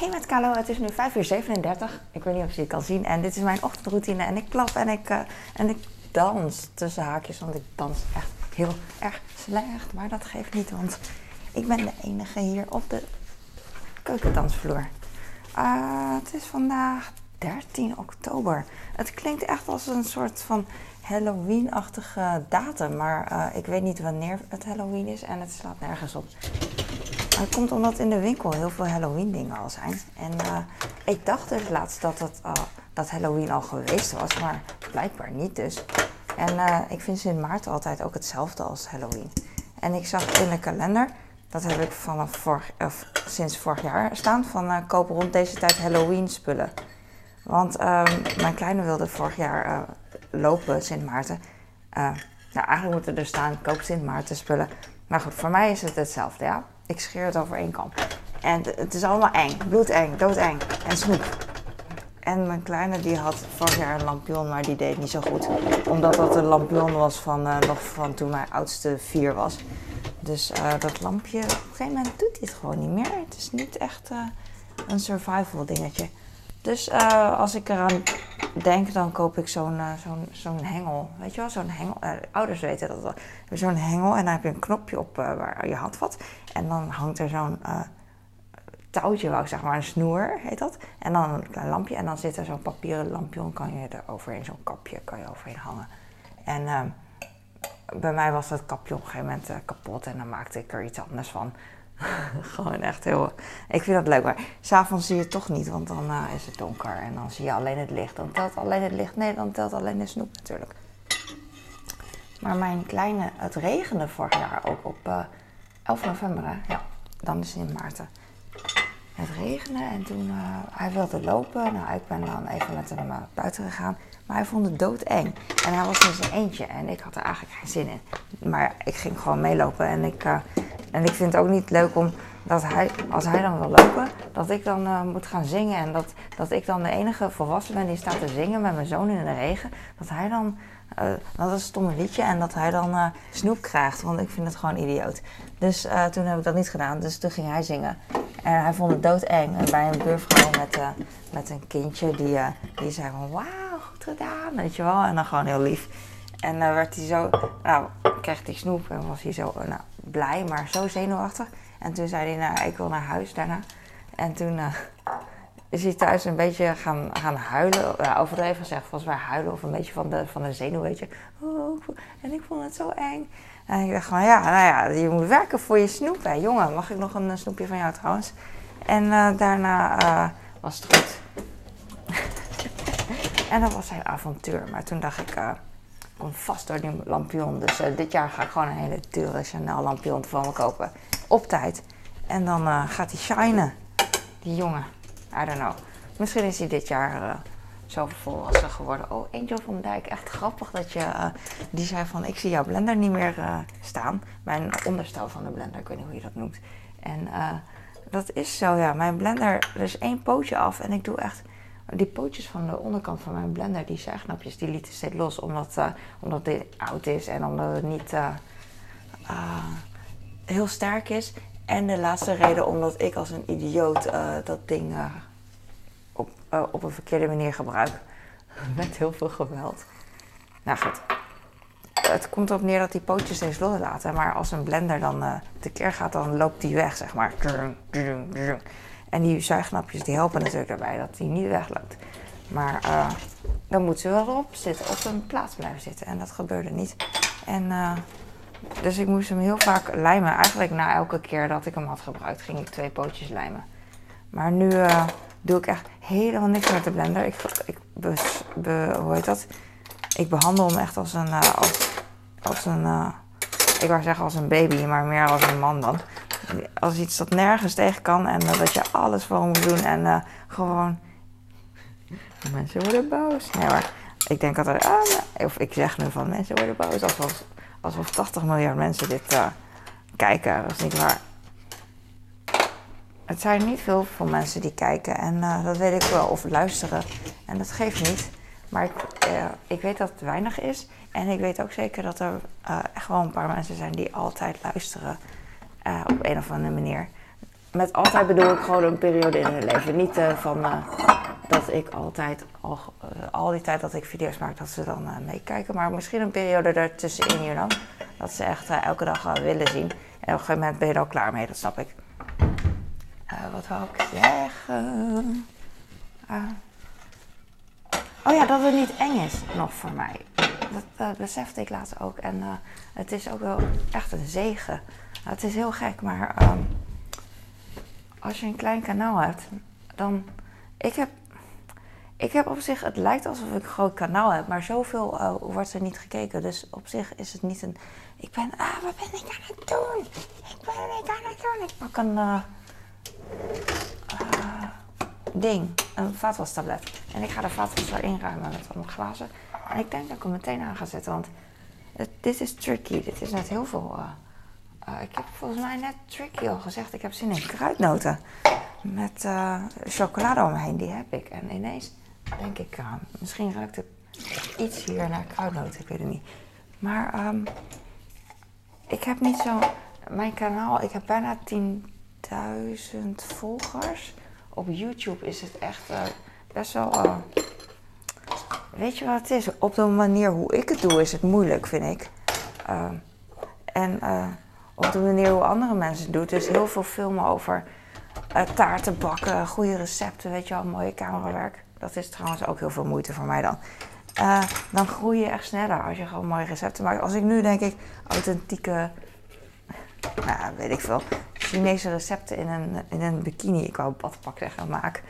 Hey met Kalo, het is nu 5 uur 37. Ik weet niet of je het kan zien. En dit is mijn ochtendroutine. En ik klap en ik, uh, en ik dans tussen haakjes. Want ik dans echt heel erg slecht. Maar dat geeft niet, want ik ben de enige hier op de keukendansvloer. Uh, het is vandaag 13 oktober. Het klinkt echt als een soort van Halloween-achtige datum. Maar uh, ik weet niet wanneer het Halloween is en het slaat nergens op. Het komt omdat in de winkel heel veel Halloween dingen al zijn. En uh, ik dacht dus laatst dat, het, uh, dat Halloween al geweest was, maar blijkbaar niet dus. En uh, ik vind Sint Maarten altijd ook hetzelfde als Halloween. En ik zag in de kalender, dat heb ik vanaf vorig, sinds vorig jaar staan, van koop rond deze tijd Halloween spullen. Want ehm, mijn kleine wilde vorig jaar lopen, Sint Maarten. nou, eigenlijk moeten er staan, koop Sint Maarten spullen. Maar goed, voor mij is het hetzelfde, ja. Ik scheer het over één kam. En het is allemaal eng. Bloedeng, doodeng. En snoep. En mijn kleine die had vorig jaar een lampion, maar die deed niet zo goed. Omdat dat een lampion was van, uh, nog van toen mijn oudste vier was. Dus uh, dat lampje, op een gegeven moment doet hij het gewoon niet meer. Het is niet echt uh, een survival dingetje. Dus als ik eraan denk, dan koop ik zo'n zo'n zo'n hengel. Weet je wel, zo'n hengel. ouders weten dat wel. Zo'n hengel en dan heb je een knopje op waar je had wat. En dan hangt er zo'n touwtje, wou zeg maar, een snoer heet dat. En dan een klein lampje. En dan zit er zo'n papieren lampje, kan je er overheen, zo'n kapje kan je overheen hangen. En uh, bij mij was dat kapje op een gegeven moment kapot en dan maakte ik er iets anders van. Gewoon echt heel. Ik vind dat leuk, maar s'avonds zie je het toch niet, want dan uh, is het donker en dan zie je alleen het licht. Dan telt alleen het licht. Nee, dan telt alleen de snoep natuurlijk. Maar mijn kleine, het regende vorig jaar ook op uh, 11 november? Ja, dan is het in maart. Het regende en toen uh, hij wilde lopen. Nou, ik ben dan even met hem uh, buiten gegaan. Maar hij vond het doodeng. En hij was in zijn eentje en ik had er eigenlijk geen zin in. Maar ik ging gewoon meelopen en ik, en ik vind het ook niet leuk om dat hij, als hij dan wil lopen, dat ik dan moet gaan zingen. En dat, dat ik dan de enige volwassen ben die staat te zingen met mijn zoon in de regen. Dat hij dan uh, dat is een stomme liedje en dat hij dan uh, snoep krijgt, want ik vind het gewoon idioot. Dus toen heb ik dat niet gedaan, dus toen ging hij zingen. En hij vond het doodeng. En bij een buurvrouw met, met een kindje, die, die zei van wauw, goed gedaan, weet je wel. En dan gewoon heel lief. En dan werd hij zo, nou, kreeg hij snoep en was hij zo nou, blij, maar zo zenuwachtig. En toen zei hij, nou, ik wil naar huis daarna. En toen is hij thuis een beetje gaan, gaan huilen. Ja, overdreven gezegd, volgens mij huilen of een beetje van de, van de zenuw, weet je. Oh, en ik vond het zo eng. En ik dacht van, ja, nou ja, je moet werken voor je snoep. Hè. Jongen, mag ik nog een snoepje van jou trouwens? En uh, daarna uh, was het goed. en dat was zijn avontuur. Maar toen dacht ik, kom vast door die lampion. Dus dit jaar ga ik gewoon een hele dure Chanel lampion van me kopen. Op tijd. En dan gaat hij shinen, die jongen. I don't know. Misschien is hij dit jaar uh, zo volwassen geworden. Oh, Angel van Dijk, echt grappig dat je... Die zei van, ik zie jouw blender niet meer staan. Mijn onderstel van de blender, ik weet niet hoe je dat noemt. En dat is zo, ja. Mijn blender, er is één pootje af en ik doe echt... Die pootjes van de onderkant van mijn blender, die zuignapjes, die lieten steeds los. Omdat, omdat dit oud is en omdat het niet heel sterk is. En de laatste reden omdat ik als een idioot dat ding op, op een verkeerde manier gebruik. Met heel veel geweld. Nou goed. Het komt erop neer dat die pootjes steeds loslaten. Maar als een blender dan tekeer gaat, dan loopt die weg, zeg maar. En die zuignapjes die helpen natuurlijk daarbij dat die niet wegloopt. Maar dan moet ze wel op zitten, op een plaats blijven zitten. En dat gebeurde niet. En dus ik moest hem heel vaak lijmen. Eigenlijk na elke keer dat ik hem had gebruikt, ging ik twee pootjes lijmen. Maar nu uh, doe ik echt helemaal niks met de blender. Ik, ik hoe heet dat? Ik behandel hem echt als een, als, als een ik wou zeggen als een baby, maar meer als een man dan. Als iets dat nergens tegen kan en dat je alles voor moet doen en gewoon... Mensen worden boos. Nee maar ik denk altijd, ah, of ik zeg nu van mensen worden boos. Alsof, alsof 80 miljard mensen dit uh, kijken. Dat is niet waar. Het zijn niet veel veel mensen die kijken en dat weet ik wel, of luisteren. En dat geeft niet. Maar ik, ik weet dat het weinig is. En ik weet ook zeker dat er wel een paar mensen zijn die altijd luisteren. Op een of andere manier. met altijd bedoel ik gewoon een periode in hun leven. Niet uh, van uh, dat ik altijd, al, al die tijd dat ik video's maak, dat ze dan meekijken. Maar misschien een periode ertussenin, you know. Dat ze echt elke dag willen zien. En op een gegeven moment ben je er al klaar mee, dat snap ik. wat wou ik zeggen? Oh ja, dat het niet eng is nog voor mij. Dat besefte ik laatst ook. En het is ook wel echt een zegen. het is heel gek, maar... Um, als je een klein kanaal hebt, dan. Ik heb. Ik heb op zich, het lijkt alsof ik een groot kanaal heb, maar zoveel uh, wordt er niet gekeken. Dus op zich is het niet een. Ik ben. Ah, wat ben ik aan het doen? Ik ben ik aan het doen. Ik pak een. Ding, een vaatwastablet. En ik ga de vaatwas erin ruimen met wat glazen. En ik denk dat ik hem meteen aan ga zetten, want dit is tricky. Dit is net heel veel uh, ik heb volgens mij net Tricky al gezegd. Ik heb zin in kruidnoten. Met uh, chocolade omheen. Die heb ik. En ineens denk ik, misschien ruikt het iets hier naar kruidnoten. Ik weet het niet. Maar um, ik heb niet zo... Mijn kanaal, ik heb bijna 10.000 volgers. Op YouTube is het echt best wel... weet je wat het is? Op de manier hoe ik het doe is het moeilijk, vind ik. Uh, en op de manier hoe andere mensen het doen. Dus heel veel filmen over taarten bakken, goede recepten, weet je wel, mooie camerawerk. Dat is trouwens ook heel veel moeite voor mij dan. Dan groei je echt sneller als je gewoon mooie recepten maakt. Als ik nu denk ik authentieke, nou weet ik veel, Chinese recepten in een, in een bikini, ik wou badpak zeggen, maak.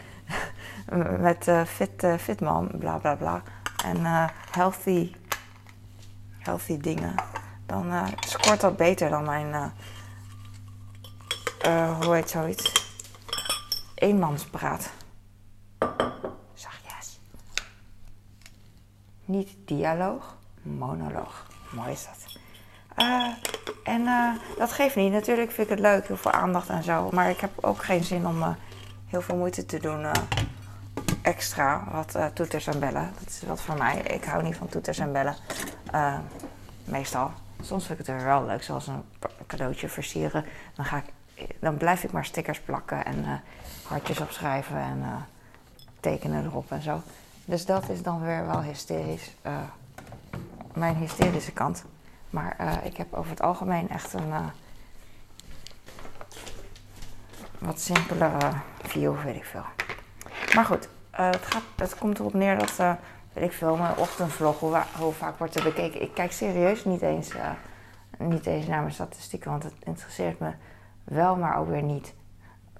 Met uh, fit, uh, bla bla bla. En healthy, healthy dingen dan scoort dat beter dan mijn, hoe heet zoiets? Eenmanspraat. Zachtjes. Niet dialoog, monoloog. Mooi is dat. En dat geeft niet. Natuurlijk vind ik het leuk, heel veel aandacht en zo. Maar ik heb ook geen zin om heel veel moeite te doen extra. Wat toeters en bellen. Dat is wat voor mij. Ik hou niet van toeters en bellen. meestal. Soms vind ik het er wel leuk, zoals een cadeautje versieren. Dan, ga ik, dan blijf ik maar stickers plakken en hartjes opschrijven en tekenen erop en zo. Dus dat is dan weer wel hysterisch. Mijn hysterische kant. Maar ik heb over het algemeen echt een wat simpelere view, weet ik veel. Maar goed, het, gaat, komt erop neer dat weet ik veel, mijn ochtendvlog, hoe, vaak wordt er bekeken. Ik kijk serieus niet eens, uh, niet eens naar mijn statistieken, want het interesseert me wel, maar ook weer niet.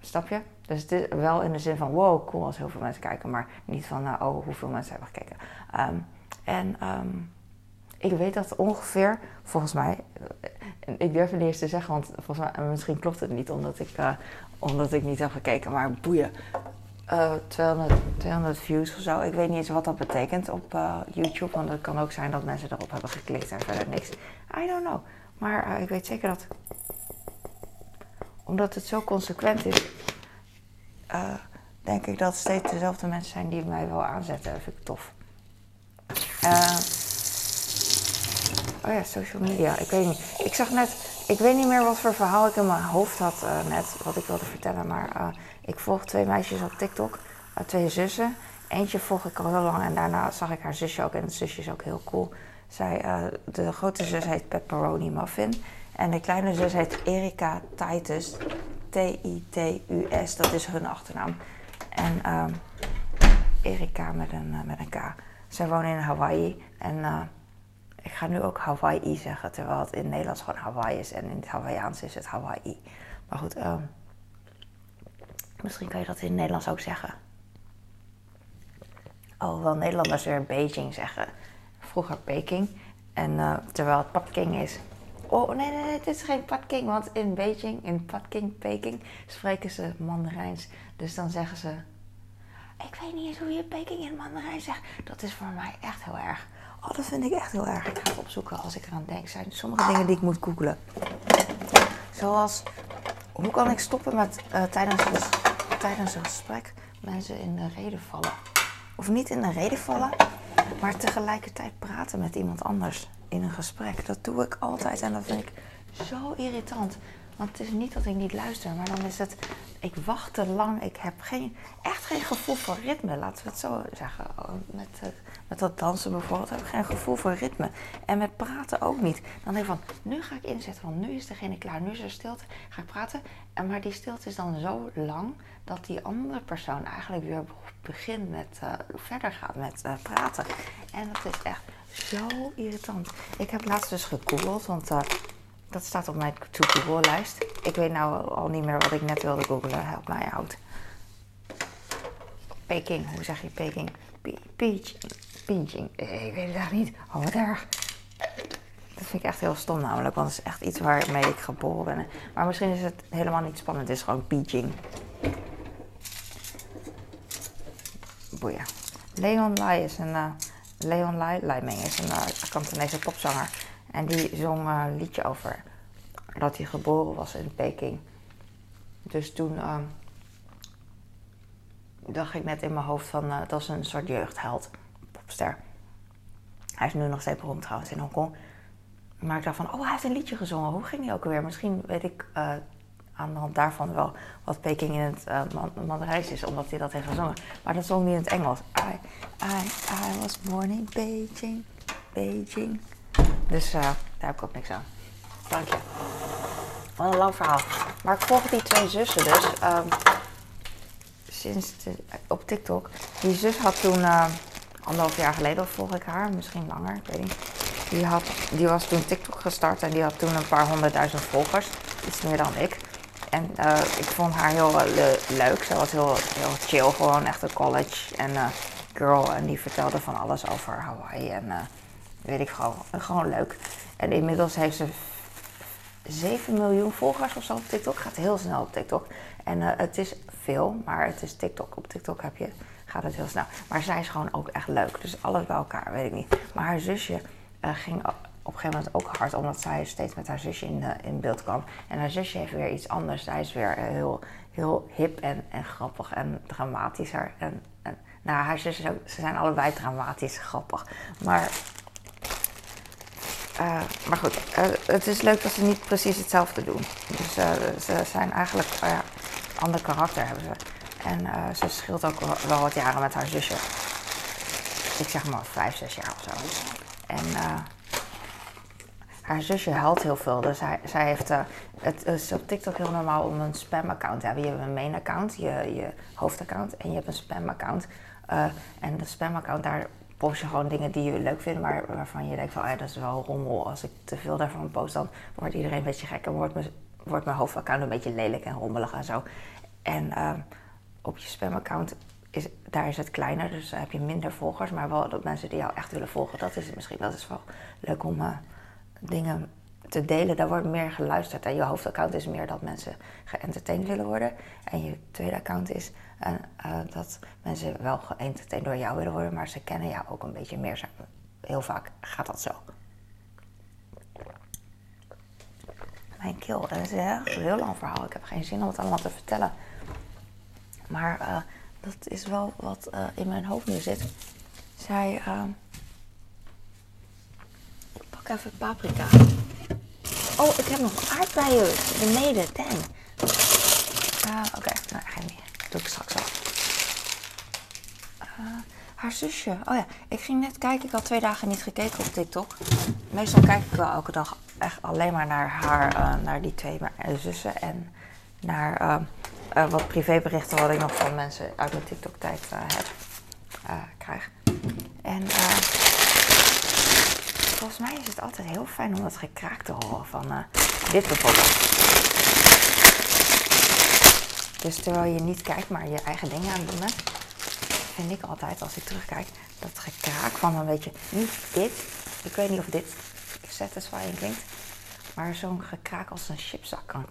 Snap je? Dus het is wel in de zin van, wow, cool als heel veel mensen kijken, maar niet van, uh, oh, hoeveel mensen hebben gekeken. Um, en um, ik weet dat ongeveer, volgens mij, eh, ik durf het niet eens te zeggen, want volgens mij, misschien klopt het niet, omdat ik, uh, omdat ik niet heb gekeken, maar boeien. 200, eh, 200 views of zo. Ik weet niet eens wat dat betekent op YouTube. Want het kan ook zijn dat mensen erop hebben geklikt en verder niks. I don't know. Maar ik weet zeker dat. Omdat het zo consequent is. denk ik dat het steeds dezelfde mensen zijn die mij wel aanzetten. Dat vind ik tof. Oh ja, social media. Ik weet niet. Ik zag net. Ik weet niet meer wat voor verhaal ik in mijn hoofd had net. Wat ik wilde vertellen. Maar ik volg twee meisjes op TikTok, uh, twee zussen. Eentje volg ik al heel lang en daarna zag ik haar zusje ook. En het zusje is ook heel cool. Zij, de grote zus heet Pepperoni Muffin. En de kleine zus heet Erika Titus. T-I-T-U-S, dat is hun achternaam. En Erika met een, met een K. Zij wonen in Hawaii. En ik ga nu ook Hawaii zeggen, terwijl het in het Nederlands gewoon Hawaii is. En in het Hawaiiaans is het Hawaii. Maar goed, um, Misschien kan je dat in het Nederlands ook zeggen. Alhoewel Nederlanders weer Beijing zeggen. Vroeger Peking. En uh, terwijl het Peking is. Oh nee, nee, nee, dit is geen Peking. Want in Beijing, in Peking, Peking, spreken ze Mandarijns. Dus dan zeggen ze. Ik weet niet eens hoe je Peking in Mandarijn zegt. Dat is voor mij echt heel erg. Oh, dat vind ik echt heel erg. Ik ga het opzoeken als ik eraan denk. Zijn sommige dingen die ik moet googelen. Zoals, hoe kan ik stoppen met uh, tijdens het tijdens een gesprek mensen in de reden vallen. Of niet in de reden vallen, maar tegelijkertijd praten met iemand anders in een gesprek. Dat doe ik altijd en dat vind ik zo irritant. Want het is niet dat ik niet luister, maar dan is het. Ik wacht te lang. Ik heb geen, echt geen gevoel voor ritme, laten we het zo zeggen. Oh, met, uh, met dat dansen bijvoorbeeld heb ik geen gevoel voor ritme. En met praten ook niet. Dan denk ik van, nu ga ik inzetten, want nu is degene klaar. Nu is er stilte, ga ik praten. En maar die stilte is dan zo lang dat die andere persoon eigenlijk weer begint met, uh, verder gaat met uh, praten. En dat is echt zo irritant. Ik heb laatst dus gegoogeld, want dat staat op mijn to-Google-lijst. Ik weet nou al niet meer wat ik net wilde googlen. Help mij uit. Peking, hoe zeg je Peking? Peach, Peaching. Ik weet het eigenlijk niet. Oh, wat erg. Dat vind ik echt heel stom namelijk, want het is echt iets waarmee ik geboren ben. Maar misschien is het helemaal niet spannend. Het is gewoon Peaching. Boeien. Leon Lai is een... Uh, Leon Lai, Laiming is een uh, popzanger. En die zong uh, een liedje over dat hij geboren was in Peking. Dus toen uh, dacht ik net in mijn hoofd van uh, dat is een soort jeugdheld, popster. Hij is nu nog steeds beroemd trouwens in Hongkong. Maar ik dacht van, oh hij heeft een liedje gezongen. Hoe ging hij ook alweer? Misschien weet ik uh, aan de hand daarvan wel wat Peking in het uh, Mandarijns is, omdat hij dat heeft gezongen. Maar dat zong niet in het Engels. I, I, I was born in Beijing, Beijing. Dus uh, daar heb ik ook niks aan. Dank je. Wat een lang verhaal. Maar ik volg die twee zussen dus. Um, sinds de, op TikTok. Die zus had toen, uh, anderhalf jaar geleden volg ik haar, misschien langer, ik weet niet. Die, had, die was toen TikTok gestart en die had toen een paar honderdduizend volgers. Iets meer dan ik. En uh, ik vond haar heel le leuk. Ze was heel, heel chill, gewoon echt een college en girl. En die vertelde van alles over Hawaii en weet ik gewoon, gewoon leuk. En inmiddels heeft ze 7 miljoen volgers of zo op TikTok. Gaat heel snel op TikTok. En het is veel, maar het is TikTok. Op TikTok heb je, gaat het heel snel. Maar zij is gewoon ook echt leuk. Dus alles bij elkaar, weet ik niet. Maar haar zusje ging op een gegeven moment ook hard, omdat zij steeds met haar zusje in, uh, in beeld kwam. En haar zusje heeft weer iets anders. Zij is weer heel, heel hip en, en grappig en dramatischer. En, en, nou, haar zus is ook, ze zijn allebei dramatisch grappig. Maar, uh, maar goed, uh, het is leuk dat ze niet precies hetzelfde doen. Dus ze zijn eigenlijk, ander karakter hebben ze. En ze scheelt ook wel wat jaren met haar zusje. Ik zeg maar vijf, zes jaar of zo. En haar zusje huilt heel veel. Dus hij, zij heeft, het is op TikTok heel normaal om een spam-account te hebben. Je hebt een main-account, je, je hoofdaccount, en je hebt een spam-account. En de spam-account, daar post je gewoon dingen die je leuk vindt, maar waarvan je denkt van, ja, dat is wel rommel. Als ik te veel daarvan post, dan wordt iedereen een beetje gek en wordt mijn, wordt mijn hoofdaccount een beetje lelijk en rommelig en zo. En uh, op je spam-account is, daar is het kleiner, dus heb je minder volgers, maar wel dat mensen die jou echt willen volgen. Dat is het misschien. Dat is wel leuk om dingen te delen, daar wordt meer geluisterd. En je hoofdaccount is meer dat mensen geëntertained willen worden. En je tweede account is uh, uh, dat mensen wel geëntertained door jou willen worden, maar ze kennen jou ook een beetje meer. Heel vaak gaat dat zo. Mijn keel, dat is een heel lang verhaal. Ik heb geen zin om het allemaal te vertellen. Maar uh, dat is wel wat in mijn hoofd nu zit. Zij even paprika. Oh, ik heb nog aardbeien beneden. Dang. Uh, Oké, okay. nou, ga niet. Doe ik straks wel. Uh, haar zusje. Oh ja, ik ging net kijken. Ik had twee dagen niet gekeken op TikTok. Meestal kijk ik wel elke dag echt alleen maar naar haar, uh, naar die twee zussen. En naar wat privéberichten wat ik nog van mensen uit mijn TikTok-tijd heb, krijg. En volgens mij is het altijd heel fijn om dat gekraak te horen van dit bijvoorbeeld. Dus terwijl je niet kijkt, maar je eigen dingen aan het doen vind ik altijd als ik terugkijk dat gekraak van een beetje, niet dit, ik weet niet of dit satisfying klinkt, maar zo'n gekraak als een chipzak kan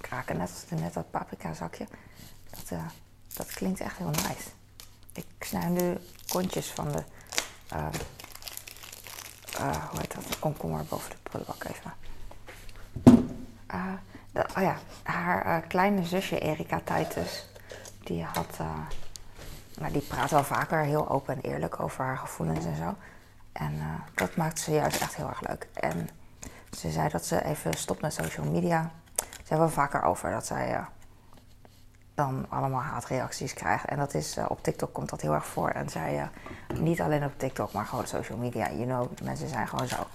kraken, net als net dat paprika zakje. Dat, uh, dat klinkt echt heel nice. Ik snij nu kontjes van de uh, uh, hoe heet dat, komkommer boven de prullenbak even. Uh, dat, oh ja, haar uh, kleine zusje Erika Titus, die had, nou, die praat wel vaker heel open en eerlijk over haar gevoelens en zo. En dat maakte ze juist echt heel erg leuk. En ze zei dat ze even stopt met social media. Ze hebben vaker over dat zij uh, dan allemaal haatreacties krijgt. En dat is, uh, op TikTok komt dat heel erg voor. En zij, niet alleen op TikTok, maar gewoon social media. You know, mensen zijn gewoon zo.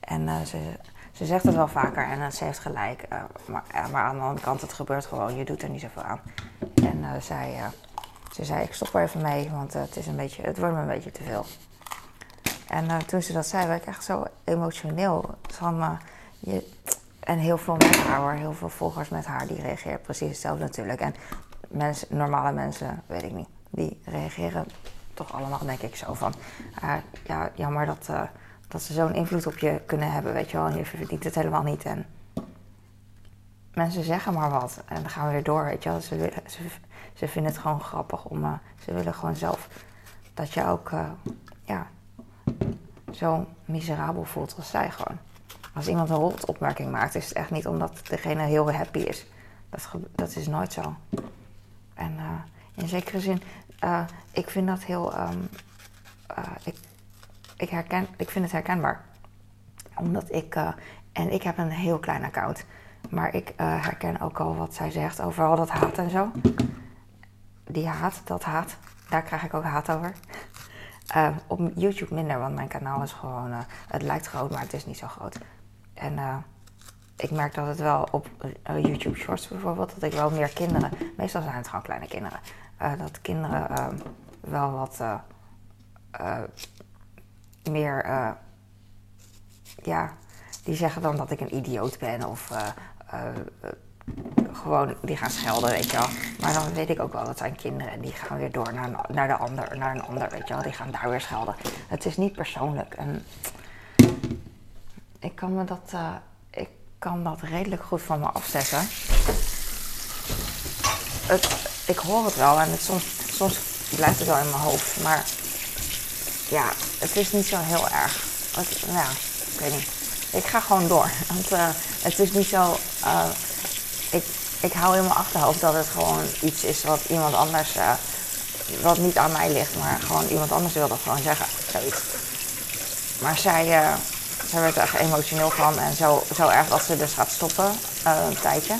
En ze, ze zegt het wel vaker en ze heeft gelijk. maar, maar aan de andere kant, het gebeurt gewoon. Je doet er niet zoveel aan. En zij, ze zei, ik stop er even mee, want het, is een beetje, het wordt me een beetje te veel. En toen ze dat zei, werd ik echt zo emotioneel. Van, je, en heel veel met haar hoor, heel veel volgers met haar, die reageren precies hetzelfde natuurlijk. En mensen, normale mensen, weet ik niet, die reageren toch allemaal denk ik zo van... Uh, ja, jammer dat, uh, dat ze zo'n invloed op je kunnen hebben, weet je wel. En je verdient het helemaal niet. En mensen zeggen maar wat en dan gaan we weer door, weet je wel. Ze, ze, vinden het gewoon grappig om... Uh, ze willen gewoon zelf dat je ook, ja, zo miserabel voelt als zij gewoon als iemand een rotopmerking maakt, is het echt niet omdat degene heel happy is. Dat, dat is nooit zo. En uh, in zekere zin, ik vind dat heel. Uh, ik, ik, herken, ik vind het herkenbaar. Omdat ik. en ik heb een heel klein account. Maar ik herken ook al wat zij zegt over al dat haat en zo. Die haat, dat haat, daar krijg ik ook haat over. op YouTube minder, want mijn kanaal is gewoon. het lijkt groot, maar het is niet zo groot. En ik merk dat het wel op YouTube Shorts bijvoorbeeld, dat ik wel meer kinderen, meestal zijn het gewoon kleine kinderen, dat kinderen wel wat meer, ja, die zeggen dan dat ik een idioot ben of gewoon die gaan schelden, weet je wel. Maar dan weet ik ook wel, dat zijn kinderen en die gaan weer door naar, naar, de ander, naar een ander, weet je wel. Die gaan daar weer schelden. Het is niet persoonlijk. En ik kan me dat, ik kan dat redelijk goed van me afzetten. Het, ik hoor het wel en het, soms, soms blijft het wel in mijn hoofd. Maar ja, het is niet zo heel erg. Het, ja, ik weet niet. Ik ga gewoon door. Want uh, het is niet zo. Uh, ik, ik hou in mijn achterhoofd dat het gewoon iets is wat iemand anders. Uh, wat niet aan mij ligt, maar gewoon iemand anders wil dat gewoon zeggen. Zoiets. Maar zij zij werd er echt emotioneel van en zo, zo erg dat ze dus gaat stoppen een tijdje.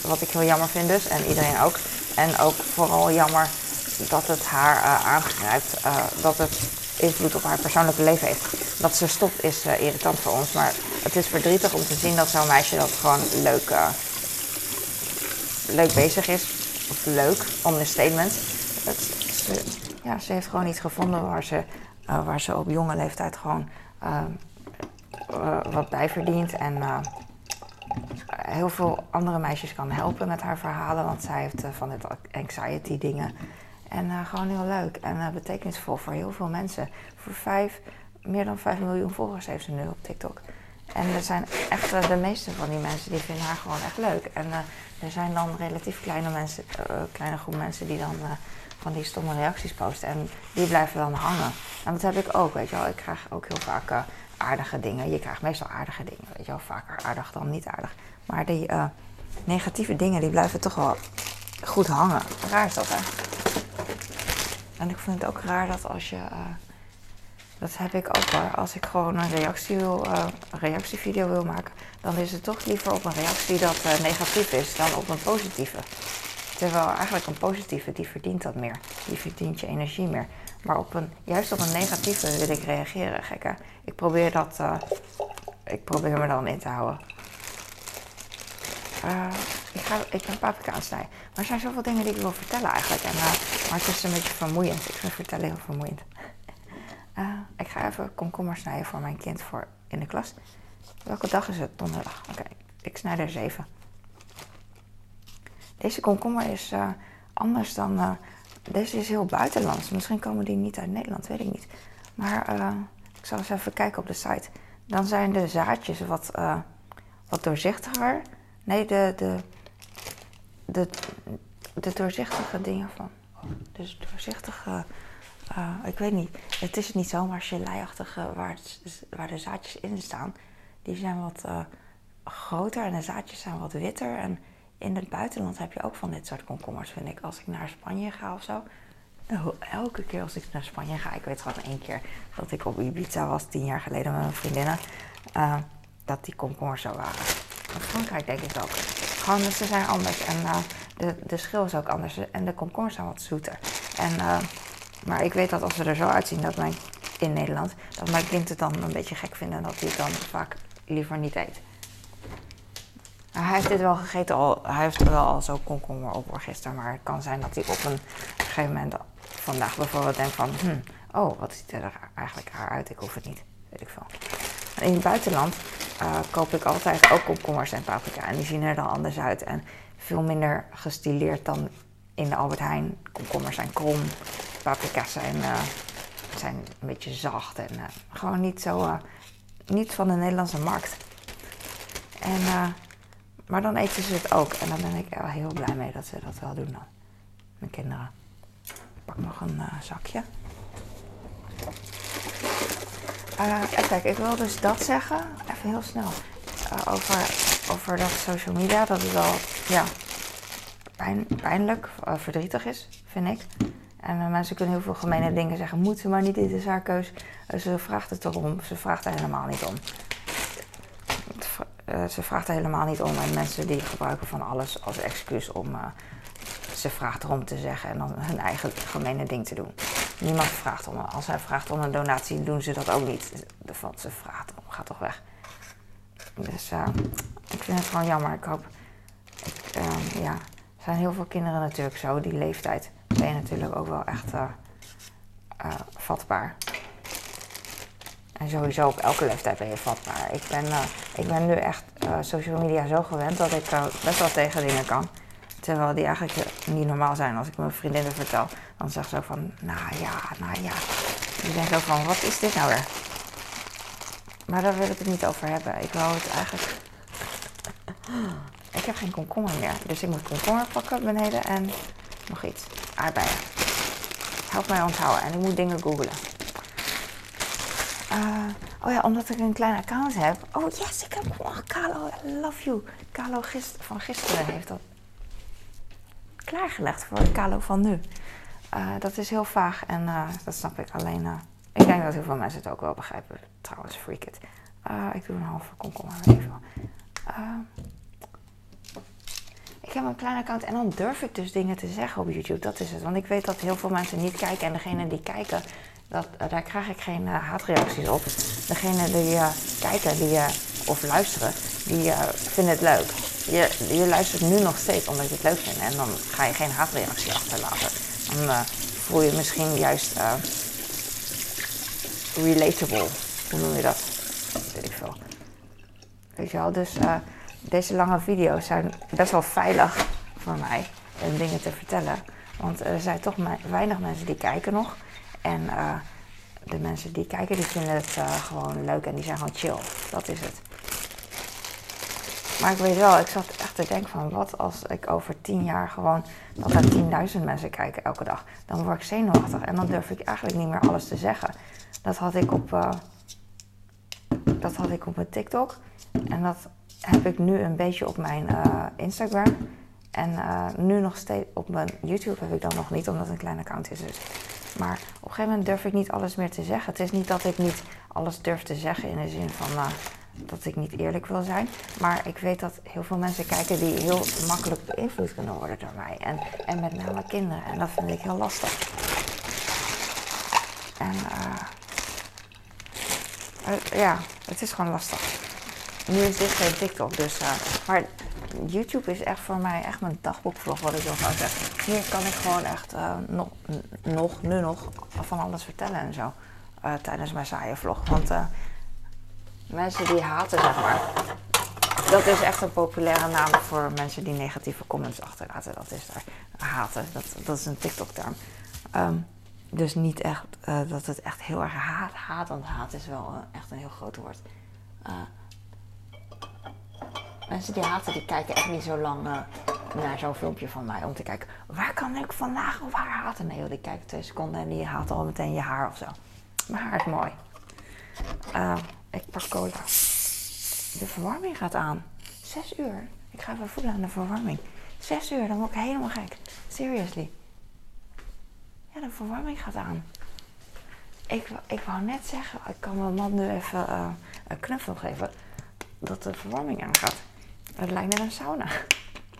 Wat ik heel jammer vind dus en iedereen ook. En ook vooral jammer dat het haar aangrijpt, dat het invloed op haar persoonlijke leven heeft. Dat ze stopt is irritant voor ons, maar het is verdrietig om te zien dat zo'n meisje dat gewoon leuk, leuk bezig is. Of leuk, understatement. Het, ze, ja, ze heeft gewoon iets gevonden waar ze, waar ze op jonge leeftijd gewoon wat bijverdient. En uh, heel veel andere meisjes kan helpen met haar verhalen. Want zij heeft van het anxiety dingen. En gewoon heel leuk en betekenisvol voor heel veel mensen. Voor vijf, meer dan 5 miljoen volgers heeft ze nu op TikTok. En er zijn echt de meeste van die mensen die vinden haar gewoon echt leuk. En er zijn dan relatief kleine, mensen, kleine groep mensen die dan van die stomme reacties posten. En die blijven dan hangen. En dat heb ik ook, weet je wel. Ik krijg ook heel vaak aardige dingen. Je krijgt meestal aardige dingen, weet je wel, vaker aardig dan niet aardig. Maar die negatieve dingen, die blijven toch wel goed hangen. Raar is dat, hè? En ik vind het ook raar dat als je... Uh, dat heb ik ook hoor. Als ik gewoon een, reactie wil, uh, een reactievideo wil maken, dan is het toch liever op een reactie dat negatief is dan op een positieve. Terwijl eigenlijk een positieve, die verdient dat meer. Die verdient je energie meer. Maar op een, juist op een negatieve wil ik reageren, gekke. Ik probeer dat, ik probeer me dan in te houden. Ik, ga, ik paprika aan snijden. Maar er zijn zoveel dingen die ik wil vertellen eigenlijk. En, maar het is een beetje vermoeiend. Ik vind vertellen heel vermoeiend. ik ga even komkommer snijden voor mijn kind voor in de klas. Welke dag is het? Donderdag. Oké, ik snij er zeven. Deze komkommer is anders dan deze is heel buitenlands. Misschien komen die niet uit Nederland, weet ik niet. Maar ik zal eens even kijken op de site. Dan zijn de zaadjes wat, wat doorzichtiger. Nee, de, de, de, doorzichtige dingen van. Dus doorzichtige. Uh, ik weet niet. Het is niet zomaar geleiachtige waar, waar de zaadjes in staan. Die zijn wat groter en de zaadjes zijn wat witter. En in het buitenland heb je ook van dit soort komkommers, vind ik. Als ik naar Spanje ga of zo. Elke keer als ik naar Spanje ga, ik weet gewoon één keer dat ik op Ibiza was, tien jaar geleden met mijn vriendinnen, uh, dat die komkommers zo waren. In Frankrijk denk ik ook. Gewoon, ze zijn anders. En uh, de, de schil is ook anders. En de komkommers zijn wat zoeter. En, uh, maar ik weet dat als ze er zo uitzien, dat mijn, in Nederland, dat mijn kind het dan een beetje gek vindt en dat hij het dan vaak liever niet eet. Hij heeft dit wel gegeten al. Hij heeft er wel al zo komkommer op gisteren. Maar het kan zijn dat hij op een gegeven moment vandaag bijvoorbeeld denkt van... Hm, oh, wat ziet er eigenlijk raar uit? Ik hoef het niet. Weet ik veel. In het buitenland uh, koop ik altijd ook komkommers en paprika. En die zien er dan anders uit. En veel minder gestileerd dan in de Albert Heijn. Komkommers zijn krom. Paprika's zijn, uh, zijn een beetje zacht. En uh, gewoon niet zo... niet van de Nederlandse markt. En... Maar dan eten ze het ook. En dan ben ik er heel blij mee dat ze dat wel doen dan. Mijn kinderen. Ik pak nog een zakje. Uh, kijk, ik wil dus dat zeggen. Even heel snel. Uh, over, over dat social media. Dat het wel ja, pijn, pijnlijk, verdrietig is, vind ik. En mensen kunnen heel veel gemene dingen zeggen. Moeten maar niet, dit is haar keus. ze vraagt het erom. Ze vraagt er helemaal niet om. Ze vraagt er helemaal niet om. En mensen die gebruiken van alles als excuus om. Ze vraagt erom te zeggen en dan hun eigen gemene ding te doen. Niemand vraagt om. Als hij vraagt om een donatie, doen ze dat ook niet. De van ze vraagt om, gaat toch weg. Dus uh, ik vind het gewoon jammer. Ik hoop. Ik, ja, er zijn heel veel kinderen natuurlijk zo. Die leeftijd ben je natuurlijk ook wel echt vatbaar. En sowieso op elke leeftijd ben je vatbaar. Ik ben, ik ben nu echt social media zo gewend dat ik best wel tegen dingen kan. Terwijl die eigenlijk niet normaal zijn. Als ik mijn vriendinnen vertel, dan zeg ze zo van, nou ja, nou ja. Die denken ook van, wat is dit nou weer? Maar daar wil ik het niet over hebben. Ik wou het eigenlijk... ik heb geen komkommer meer. Dus ik moet komkommer pakken beneden en nog iets. Aardbeien. Help mij onthouden. En ik moet dingen googlen. Uh, oh ja, omdat ik een klein account heb. Oh yes, ik heb. Oh, Carlo, I love you. Carlo van gisteren heeft dat klaargelegd voor de Carlo van nu. Uh, dat is heel vaag en uh, dat snap ik alleen. ik denk dat heel veel mensen het ook wel begrijpen. Trouwens, freak it. ik doe een halve komkommer even. ik heb een klein account en dan durf ik dus dingen te zeggen op YouTube. Dat is het. Want ik weet dat heel veel mensen niet kijken en degenen die kijken dat, eh, daar krijg ik geen haatreacties op. Degene die kijken die, of luisteren, die vinden het leuk. Je, luistert nu nog steeds omdat je het leuk vindt en dan ga je geen haatreactie achterlaten. Dan voel je misschien juist relatable. Hoe noem je dat? Weet ik veel. Weet je wel, dus deze lange video's zijn best wel veilig voor mij om dingen te vertellen. Want er zijn toch weinig mensen die kijken nog. En uh, de mensen die kijken, die vinden het uh, gewoon leuk en die zijn gewoon chill. Dat is het. Maar ik weet wel, ik zat echt te denken van wat als ik over tien jaar gewoon dat er 10.000 mensen kijken elke dag. Dan word ik zenuwachtig en dan durf ik eigenlijk niet meer alles te zeggen. Dat had ik op, uh, dat had ik op mijn TikTok. En dat heb ik nu een beetje op mijn uh, Instagram. En nu nog steeds op mijn YouTube heb ik dan nog niet, omdat het een klein account is. Dus maar op een gegeven moment durf ik niet alles meer te zeggen. Het is niet dat ik niet alles durf te zeggen in de zin van dat ik niet eerlijk wil zijn. Maar ik weet dat heel veel mensen kijken die heel makkelijk beïnvloed kunnen worden door mij. En, en met name kinderen. En dat vind ik heel lastig. En uh, ja, het is gewoon lastig. Nu is dit geen TikTok, dus. Uh, maar YouTube is echt voor mij echt mijn dagboekvlog, wat ik wil gaan zeggen. Hier kan ik gewoon echt uh, nog, nog, nu nog van alles vertellen en zo. Tijdens mijn saaie vlog. Want mensen die haten, zeg maar. Dat is echt een populaire naam voor mensen die negatieve comments achterlaten. Dat is daar. Haten, dat, dat is een TikTok-term. Um, dus niet echt dat het echt heel erg haat, haat, want haat is wel echt een heel groot woord. Mensen die haten, die kijken echt niet zo lang naar zo'n filmpje van mij. Om te kijken, waar kan ik vandaag of haar haten? Nee die kijken twee seconden en die haat al meteen je haar of zo. Mijn haar is mooi. Ik pak cola. De verwarming gaat aan. Zes uur. Ik ga even voelen aan de verwarming. Zes uur, dan word ik helemaal gek. Seriously. Ja, de verwarming gaat aan. Ik, ik wou net zeggen, ik kan mijn man nu even uh, een knuffel geven. Dat de verwarming aangaat. Het lijkt net een sauna.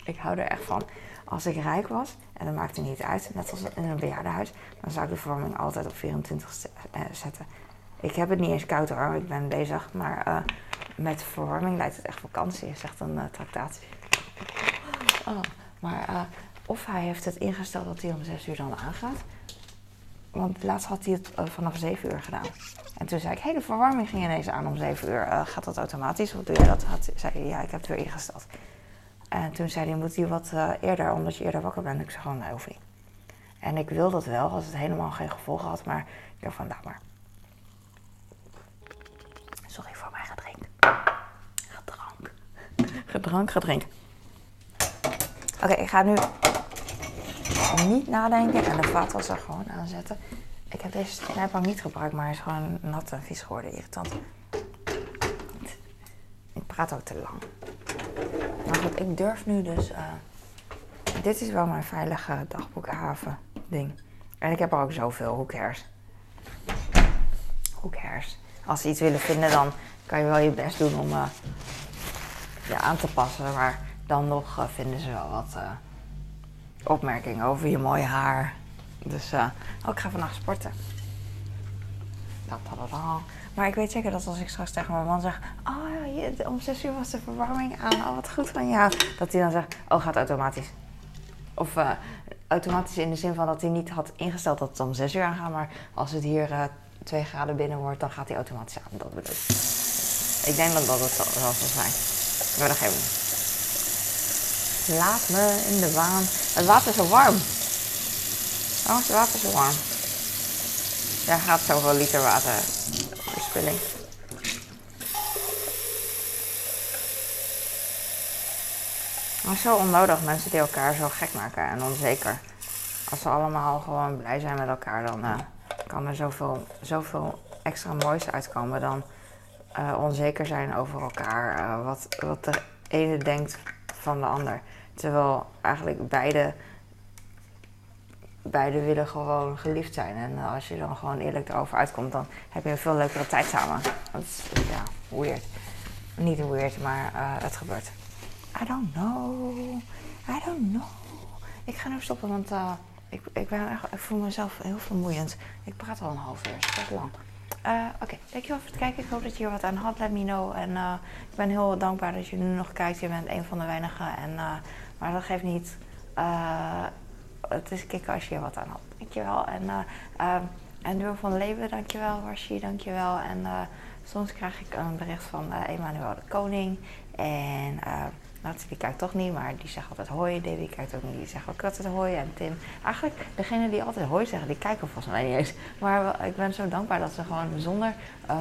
Ik hou er echt van. Als ik rijk was, en dat maakt het niet uit, net als in een bejaardenhuis, dan zou ik de verwarming altijd op 24 eh, zetten. Ik heb het niet eens koud hoor, ik ben bezig, maar uh, met verwarming lijkt het echt vakantie. is echt een uh, tractatie. Oh, maar uh, of hij heeft het ingesteld dat hij om 6 uur dan aangaat. Want laatst had hij het vanaf 7 uur gedaan. En toen zei ik, hé, hey, de verwarming ging ineens aan om 7 uur. gaat dat automatisch? Of doe je dat? Zei hij, ja, ik heb het weer ingesteld. En toen zei hij, moet hij wat eerder, omdat je eerder wakker bent? Ik zei gewoon, nee, hoeft niet. En ik wil dat wel, als het helemaal geen gevolgen had. Maar ik dacht van, maar, Sorry voor mijn gedrink. Gedrank. Gedrank, gedrink. Oké, ik ga nu niet nadenken en de vaatwasser gewoon aanzetten. Ik heb deze snijbank niet gebruikt, maar hij is gewoon nat en vies geworden. Irritant. Ik praat ook te lang. Maar goed, ik durf nu dus... Uh, dit is wel mijn veilige dagboekhaven ding. En ik heb er ook zoveel. Who cares? als ze iets willen vinden, dan kan je wel je best doen om uh, je aan te passen. Maar dan nog uh, vinden ze wel wat uh, opmerkingen over je mooie haar. Dus oh, ik ga vandaag sporten. Maar ik weet zeker dat als ik straks tegen mijn man zeg: Oh, ja, om 6 uur was de verwarming aan. Oh, wat goed van jou. Dat hij dan zegt: Oh, gaat automatisch. Of automatisch in de zin van dat hij niet had ingesteld dat het om 6 uur aangaat. Maar als het hier 2 graden binnen wordt, dan gaat hij automatisch aan. Dat bedoel ik. Ik denk dat dat het wel zal zijn. Maar dat geven Laat me in de waan. Het water is zo warm. Waarom is het water zo warm? Daar gaat zoveel liter water verspilling. Maar zo onnodig mensen die elkaar zo gek maken en onzeker. Als ze allemaal gewoon blij zijn met elkaar, dan uh, kan er zoveel, zoveel extra moois uitkomen dan uh, onzeker zijn over elkaar. Uh, wat, wat de ene denkt van de ander. Terwijl eigenlijk beide, beide willen gewoon geliefd zijn. En als je dan gewoon eerlijk erover uitkomt, dan heb je een veel leukere tijd samen. Dat is ja, weird. Niet weird, maar het gebeurt. I don't know. I don't know. Ik ga nu stoppen, want ik, ik, ben echt, voel mezelf heel vermoeiend. Ik praat al een half uur, dat is lang. Uh, Oké, dankjewel voor het kijken. Ik hoop dat je hier wat aan had. Let me know. En uh, ik ben heel dankbaar dat je nu nog kijkt. Je bent een van de weinigen. En, uh, maar dat geeft niet. het is kicken als je hier wat aan had. Dankjewel. En, en Duur van Leven, dankjewel. Warshi, dankjewel. En soms krijg ik een bericht van Emmanuel de Koning. En Nathalie die kijkt toch niet, maar die zegt altijd hoi. Davy kijkt ook niet, die zegt ook altijd hoi. En Tim, eigenlijk degene die altijd hoi zeggen, die kijken volgens mij niet eens. Maar ik ben zo dankbaar dat ze gewoon zonder uh,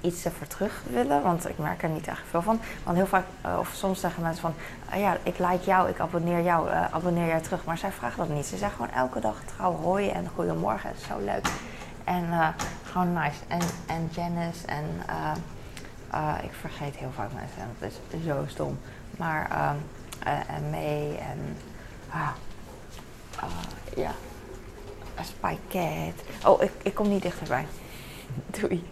iets ervoor terug willen. Want ik merk er niet echt veel van. Want heel vaak, uh, of soms zeggen mensen van, uh, ja, ik like jou, ik abonneer jou, abonneer jij terug. Maar zij vragen dat niet. Ze zeggen gewoon elke dag trouw hoi en goedemorgen. Het is zo leuk. En gewoon nice. En, en Janice en... Uh, ik vergeet heel vaak mensen en dat is zo stom. Maar um, en mee en ah, uh, ja, Cat. Oh, ik, ik kom niet dichterbij. Doei.